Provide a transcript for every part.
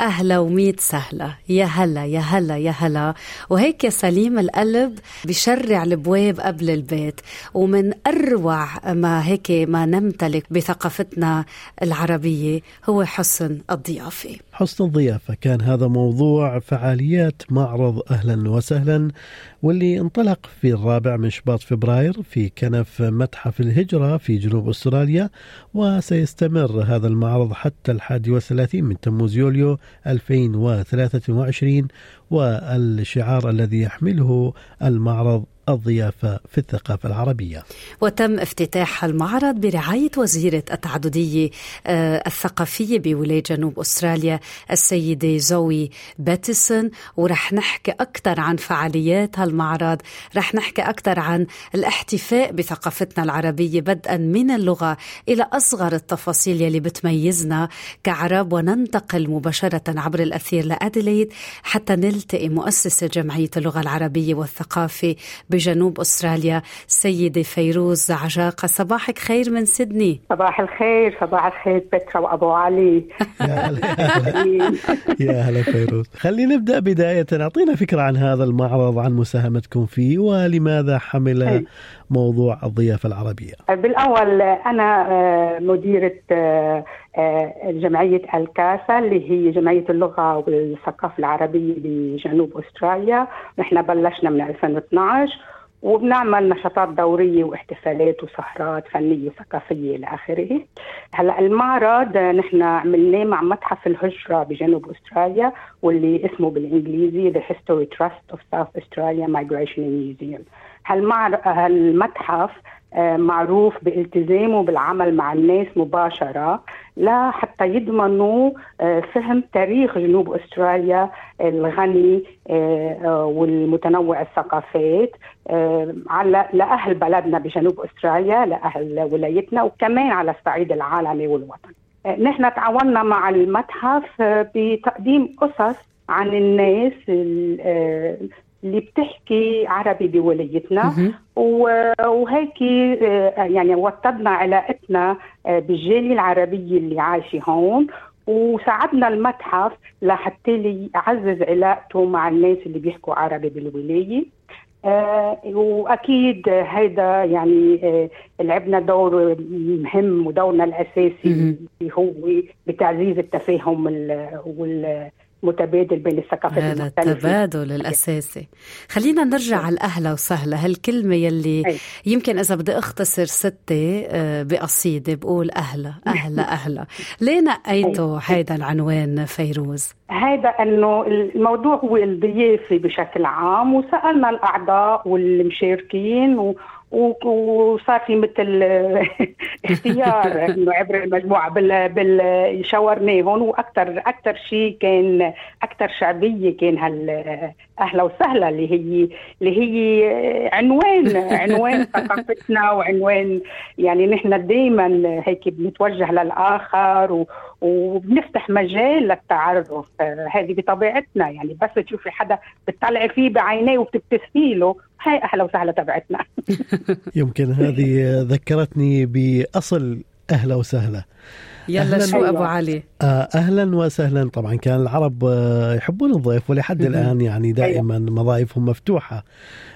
أهلا وميت سهلة. يا هلا يا هلا يا هلا. وهيك يا سليم القلب بشرع البواب قبل البيت. ومن أروع ما هيك ما نمتلك بثقافتنا العربية هو حسن الضيافة حسن الضيافة. كان هذا موضوع فعاليات معرض أهلا وسهلا واللي انطلق في الرابع من شباط فبراير في كنف متحف الهجرة في جنوب أستراليا وسيستمر هذا المعرض حتى الحادي والثلاثين من تموز يوليو 2023 والشعار الذي يحمله المعرض الضيافة في الثقافة العربية. وتم افتتاح المعرض برعاية وزيرة التعددية آه، الثقافية بولاية جنوب أستراليا السيدة زوي باتسون ورح نحكي أكثر عن فعاليات هالمعرض. رح نحكي أكثر عن الاحتفاء بثقافتنا العربية بدءا من اللغة إلى أصغر التفاصيل يلي بتميزنا كعرب. وننتقل مباشرة عبر الأثير لأديليد حتى نلتقي مؤسسة جمعية اللغة العربية والثقافة بجنوب أستراليا. سيدة فيروز عجاقة صباحك خير من سيدني. صباح الخير صباح الخير بترا وأبو علي. يا هلا. فيروز. خلينا نبدأ بداية. أعطينا فكرة عن هذا المعرض عن مساهمتكم فيه ولماذا حمل موضوع الضيافة العربية؟ بالأول أنا آه، مديرة آه، آه، جمعية الكاسا اللي هي جمعية اللغة والثقافة العربية بجنوب أستراليا. نحن بلشنا من 2012 وبنعمل نشاطات دورية واحتفالات وسهرات فنية وثقافية إلى آخره. هلأ المعرض نحن عملناه مع متحف الهجرة بجنوب أستراليا واللي اسمه بالإنجليزي The History Trust of South Australia Migration Museum. هالمتحف آه، معروف بالتزامه بالعمل مع الناس مباشرة لحتى يضمنوا آه، فهم تاريخ جنوب أستراليا الغني آه، والمتنوع الثقافات على لأهل بلدنا بجنوب أستراليا لأهل ولايتنا وكمان على الصعيد العالمي والوطني. نحن تعاوننا مع المتحف بتقديم قصص عن الناس اللي بتحكي عربي بولايتنا. وهيك آه، يعني وطدنا علاقتنا آه، بالجالية العربية اللي عايشة هون. وساعدنا المتحف لحتى يعزز علاقته مع الناس اللي بيحكوا عربي بالولاية. آه وأكيد هيدا يعني آه لعبنا دور مهم ودورنا الأساسي اللي هو بتعزيز التفاهم وال متبادل بين الثقافات هذا التبادل الأساسي. خلينا نرجع على الاهلا وسهلا هالكلمة يلي أي. يمكن إذا بدي أختصر ستة آه، بقصيدة بقول أهلا أهلا أهلا ليه نقيتوا هيدا العنوان فيروز؟ هذا إنه الموضوع هو الضيافة بشكل عام وسألنا الأعضاء والمشاركين و وصار في مثل اختيار إنه عبر المجموعة بال بال شاورناهم وأكثر أكثر شيء كان أكثر شعبية كان هال أهلا وسهلا اللي هي اللي هي عنوان عنوان ثقافتنا وعنوان يعني نحن دائما هيك بنتوجه للآخر و وبنفتح مجال للتعرف هذه بطبيعتنا. يعني بس تشوفي حدا بتطلعي فيه بعينيه وبتبتسمي له هاي أهلا وسهلا تبعتنا. يمكن هذه ذكرتني بأصل أهلا وسهلا. يلا شو. أبو علي؟ آه، أهلا وسهلا. طبعا كان العرب آه، يحبون الضيف ولحد الآن يعني دائما أيوة. مضايفهم مفتوحة.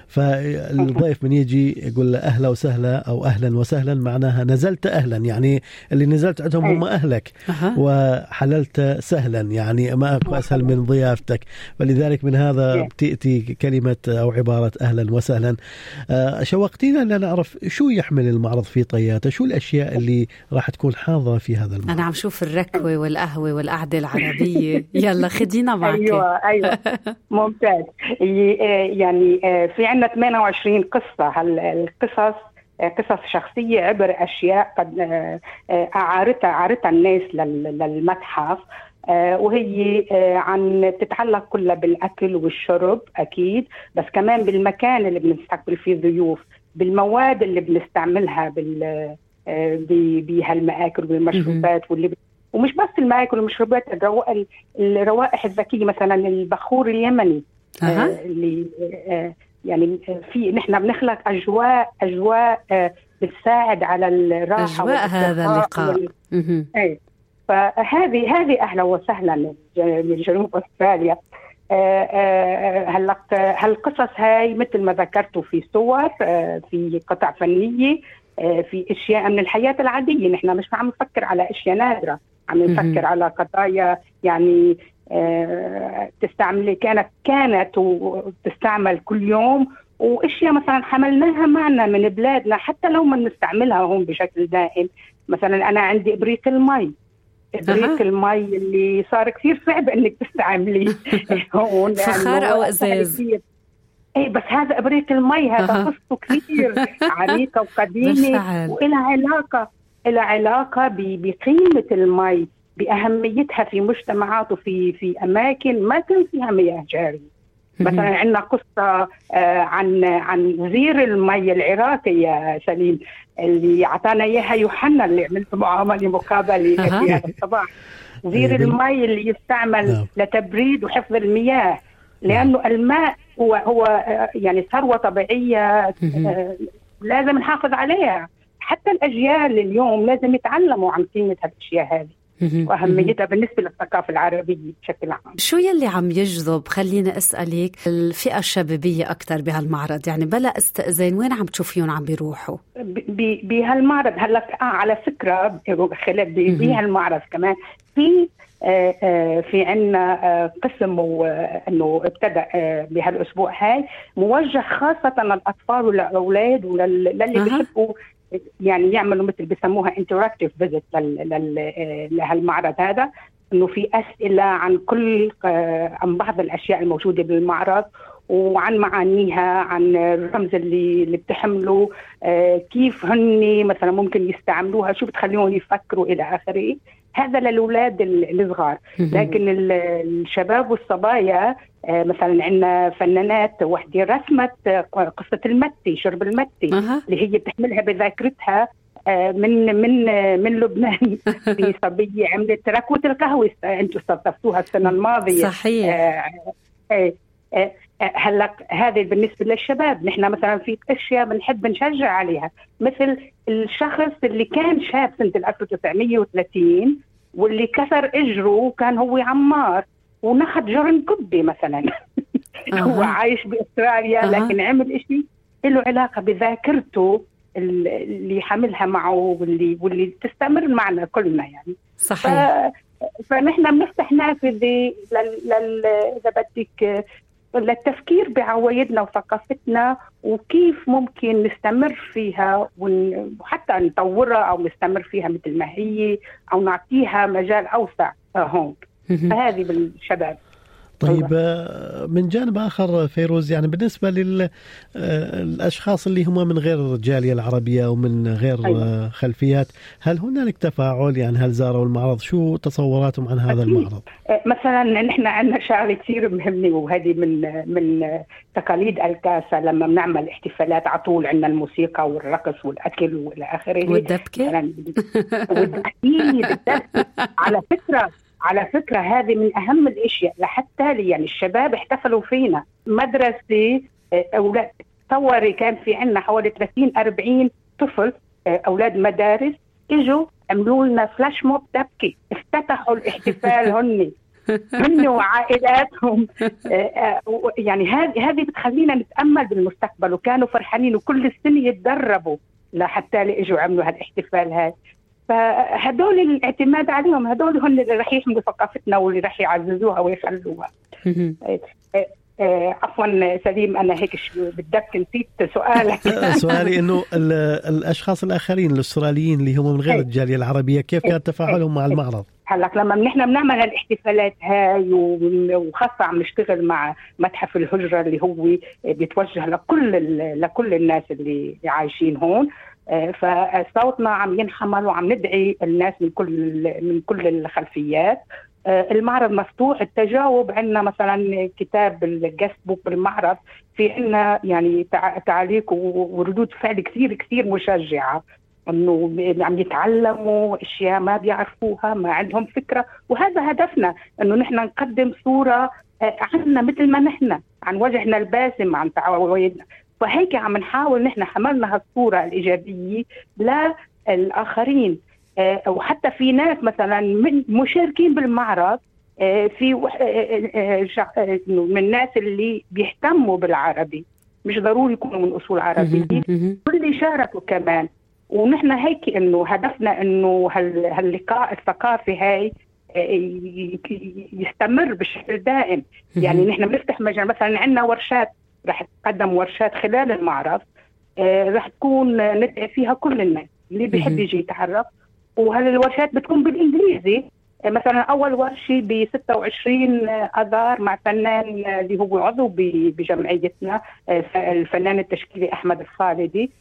فالضيف من يجي يقول له أهلا وسهلا أو أهلا وسهلا معناها نزلت أهلا. يعني اللي نزلت عندهم هم أهلك وحللت سهلا. يعني ما أكو أسهل من ضيافتك. فلذلك من هذا تأتي كلمة أو عبارة أهلا وسهلا. آه، شوقتينا ان نعرف شو يحمل المعرض في طياته؟ شو الأشياء اللي راح تكون حاضرة في هذا المعرض؟ أنا عم شوف الركوة والقهوة والقعدة العربية. يلا خدينا معك. أيوه أيوه. ممتاز. يعني آه، في عندنا 28 قصة. هالقصص قصص شخصية عبر أشياء قد آه، آه، أعارتها أعارتها الناس للمتحف. آه، وهي عن تتعلق كلها بالأكل والشرب أكيد. بس كمان بالمكان اللي بنستقبل فيه ضيوف بالمواد اللي بنستعملها بال بهالمآكل والمشروبات واللي ومش بس المآكل والمشروبات الروائح الذكية مثلا البخور اليمني. أه. اللي يعني في نحن بنخلق أجواء أجواء بتساعد على الراحة أجواء هذا اللقاء. وال... اي فهذه هذه أهلا وسهلا من جنوب أستراليا. هلا هالقصص هاي مثل ما ذكرتوا في صور في قطع فنية. في أشياء من الحياة العادية. نحن مش عم نفكر على أشياء نادرة. عم نفكر على قضايا يعني تستعمل كانت كانت وتستعمل كل يوم وأشياء مثلا حملناها معنا من بلادنا حتى لو ما نستعملها هون بشكل دائم. مثلا أنا عندي إبريق المي. إبريق المي اللي صار كثير صعب إنك تستعمليه. هون فخار أو إزاز. اي بس هذا إبريق المي هذا قصته كثير. عريقة وقديمة. وإلها علاقة لها علاقة بقيمة المي بأهميتها في وفي في أماكن ما كان فيها مياه جارية. مثلا عندنا قصة عن عن زير المي العراقي يا سليم اللي أعطانا إياها يوحنا اللي عملت معه عملي مقابله في هذا الصباح. زير المي اللي يستعمل نعم. لتبريد وحفظ المياه. لأنه الماء هو هو يعني ثروة طبيعية لازم نحافظ عليها. حتى الأجيال اليوم لازم يتعلموا عن قيمة هالاشياء هذه وأهميتها بالنسبة للثقافة العربية بشكل عام. شو يلي عم يجذب؟ خليني أسألك الفئة الشبابية أكثر بهالمعرض يعني بلا استئذان وين عم تشوفيهم عم بيروحوا؟ بهالمعرض هلأ آه على فكرة خلال بهالمعرض كمان في آه آه في عنا آه قسم إنه ابتدى بهالأسبوع هاي موجه خاصة للأطفال والاولاد وللي بيحبوا يعني يعملوا مثل بسموها interactive visit لهالمعرض هذا إنه في أسئلة عن كل عن بعض الأشياء الموجودة بالمعرض وعن معانيها عن الرمز اللي اللي بتحمله كيف هن مثلا ممكن يستعملوها شو بتخليهم يفكروا إلى آخره. هذا للاولاد الصغار. لكن الشباب والصبايا مثلا عندنا فنانات وحده رسمت قصة المتي شرب المتي أه. اللي هي بتحملها بذاكرتها من من من لبنان. في صبية عملت ركوه القهوة أنتم استضفتوها السنة الماضية. صحيح. آه آه هلا هذه بالنسبة للشباب. نحن مثلا في أشياء بنحب نشجع عليها. مثل الشخص اللي كان شاب سنة 1930 واللي كسر إجره وكان هو عمار ونخد جرن كبي مثلا. هو عايش بأستراليا لكن عمل شيء له علاقة بذاكرته اللي حملها معه واللي واللي تستمر معنا كلنا يعني. صحيح. ف... فنحن بنفتح نافذة لل... لل... إذا بدك للتفكير بعوايدنا وثقافتنا وكيف ممكن نستمر فيها وحتى نطورها أو نستمر فيها مثل ما هي أو نعطيها مجال أوسع هون. فهذه بالشباب. طيب من جانب آخر فيروز يعني بالنسبة للاشخاص اللي هم من غير الجالية العربية أو من غير أيوة. خلفيات هل هنالك تفاعل؟ يعني هل زاروا المعرض؟ شو تصوراتهم عن هذا أكيد. المعرض؟ مثلا نحن عندنا شغله كثير مهمة وهذه من من تقاليد الكاسه لما بنعمل احتفالات على طول عندنا الموسيقى والرقص والأكل والى آخره. والدبكة. أكيد على فكرة على فكرة هذه من أهم الأشياء لحتى يعني الشباب احتفلوا فينا. مدرسه أولاد تصوري كان في عندنا حوالي 30 40 طفل أولاد مدارس إجوا عملوا لنا فلاش موب دبكة. افتتحوا الاحتفال هن. هن وعائلاتهم يعني هذه هذه بتخلينا نتأمل بالمستقبل وكانوا فرحانين وكل السنة يتدربوا لحتى إجوا عملوا هالاحتفال هذا. فهدول الاعتماد عليهم هدول هم اللي رح يحملوا ثقافتنا واللي رح يعززوها ويخلوها. عفوا سليم أنا هيك بدك نسيت سؤالك. سؤالي إنه الأشخاص الآخرين الأستراليين اللي هم من غير الجالية العربية كيف كان تفاعلهم مع المعرض؟ هلأ لما نحن بنعمل الاحتفالات هاي وخاصة عم نشتغل مع متحف الهجرة اللي هو بيتوجه لكل لكل الناس اللي عايشين هون فصوتنا عم ينحمل وعم ندعي الناس من كل من كل الخلفيات. المعرض مفتوح التجاوب عندنا مثلا كتاب الجست بوك بالمعرض في عندنا يعني تعليق وردود فعل كثير كثير مشجعة. إنه عم يتعلموا أشياء ما بيعرفوها ما عندهم فكرة. وهذا هدفنا إنه نحن نقدم صورة عنا مثل ما نحن عن وجهنا الباسم عن فهيك عم نحاول نحن حملنا هالصورة الإيجابية للآخرين. وحتى في ناس مثلا من مشاركين بالمعرض في من الناس اللي بيهتموا بالعربي مش ضروري يكونوا من أصول عربية. واللي شاركوا كمان. ونحن هيك إنه هدفنا إنه هاللقاء الثقافي هاي يستمر بشكل دائم. يعني نحن بنفتح مجال مثلا عندنا ورشات رح تقدم ورشات خلال المعرض رح تكون ندعي فيها كل الناس اللي بيحب يجي يتعرف. وهالورشات بتكون بالإنجليزي. مثلا أول ورشة ب 26 آذار مع فنان اللي هو عضو بجمعيتنا الفنان التشكيلي أحمد الخالدي.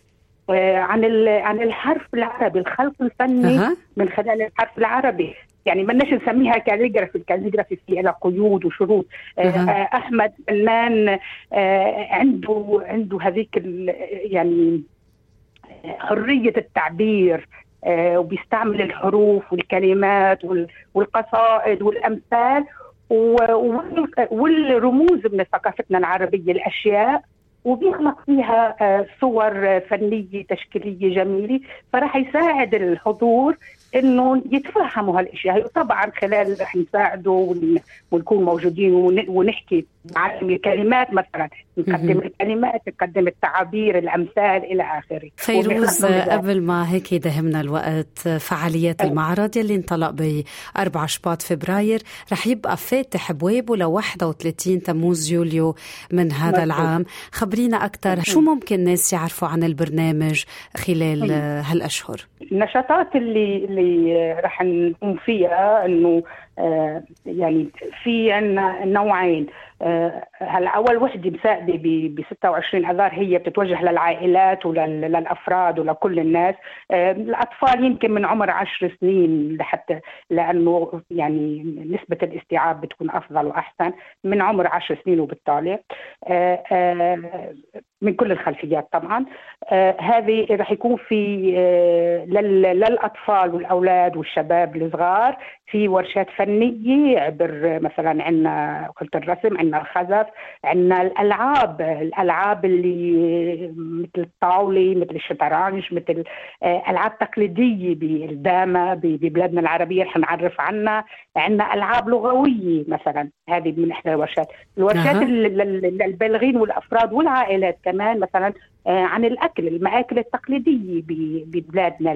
عن عن الحرف العربي الخلق الفني أه. من خلال الحرف العربي. يعني ما نسميها كاليغرافي الكاليغرافي في لها قيود وشروط أه. أحمد فنان عنده عنده هذيك يعني حرية التعبير وبيستعمل الحروف والكلمات والقصائد والأمثال والرموز من ثقافتنا العربية الأشياء وبيخلق فيها صور فنية تشكيلية جميلة فراح يساعد الحضور إنه يتفهموا هالأشياء. طبعا خلال رح نساعده ونكون موجودين ونحكي نعلم الكلمات مثلا. نقدم الكلمات نقدم التعابير الأمثال إلى آخره. فيروز قبل ما هيك يدهمنا الوقت فعاليات أه. المعرض يلي انطلق ب 4 شباط فبراير رح يبقى فاتح ابوابه ل 31 تموز يوليو من هذا مطلوب. العام. خبرينا أكثر شو ممكن الناس يعرفوا عن البرنامج خلال هالأشهر؟ النشاطات اللي اللي رح نقوم فيها إنه يعني في عندنا نوعين. آه هلا أول وحدة مساعده ب 26 اذار هي بتتوجه للعائلات وللافراد ولكل الناس. آه الأطفال يمكن من عمر 10 سنين لحتى لأنه يعني نسبة الاستيعاب بتكون أفضل وأحسن من عمر 10 سنين وبالطالع من كل الخلفيات طبعا. هذه رح يكون في للأطفال والأولاد والشباب الصغار في ورشات فنية عبر مثلا عندنا قلت الرسم عندنا الخزف عندنا الألعاب الألعاب اللي مثل الطاولة مثل الشطرنج مثل ألعاب تقليدية بالدامة ببلادنا العربية رح نعرف عنها. عندنا ألعاب لغوية مثلا هذه من إحدى الورشات. الورشات. للبالغين والأفراد والعائلات كمان. مثلا عن الأكل المآكل التقليدية ببلادنا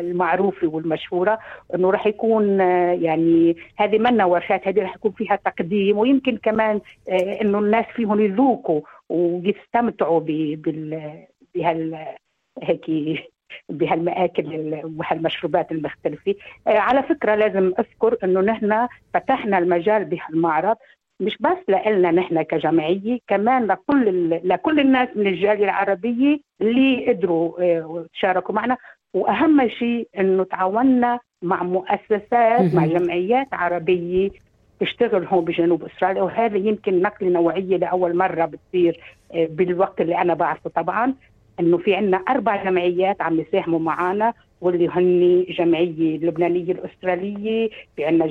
المعروفة والمشهورة إنه راح يكون يعني هذه منا ورشات هذه راح يكون فيها تقديم ويمكن كمان إنه الناس فيهم يذوقوا ويستمتعوا بهال هيك بهالمآكل وهالمشروبات المختلفة. على فكرة لازم أذكر أنه نحن فتحنا المجال بهالمعرض مش بس لنا نحن كجمعية كمان لكل لكل الناس من الجالية العربية اللي قدروا تشاركوا معنا. وأهم شيء إنه تعاوننا مع مؤسسات مع جمعيات عربية تشتغل هون بجنوب استراليا وهذا يمكن نقلة نوعية لأول مرة بتصير بالوقت اللي أنا بعرفه طبعا إنه في عندنا أربع جمعيات عم يساهموا معنا واللي هن جمعية اللبنانية الأسترالية في عندنا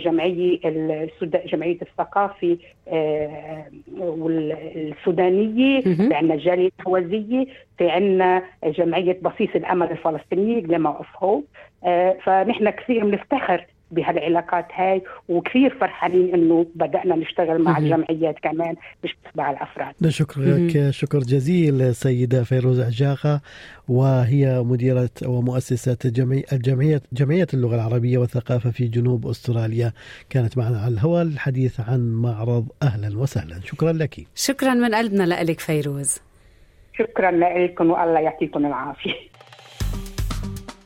جمعية الثقافي آه والسودانية في عندنا الجاليه الحوازيه في عندنا جمعية بصيص الأمل الفلسطينية جلما اوف هوب آه فنحن كثير بنفتخر بهالعلاقات هاي وكثير فرحانين إنه بدأنا نشتغل مع الجمعيات كمان مش بس مع الأفراد. نشكرك شكر جزيل سيده فيروز عجاقة وهي مديرة ومؤسسة جمعيه جمعيه جمعية اللغة العربية والثقافة في جنوب أستراليا كانت معنا على الهواء للحديث عن معرض أهلا وسهلا شكرا لك. شكرا من قلبنا لك فيروز. شكرا لكم والله يعطيكم العافية.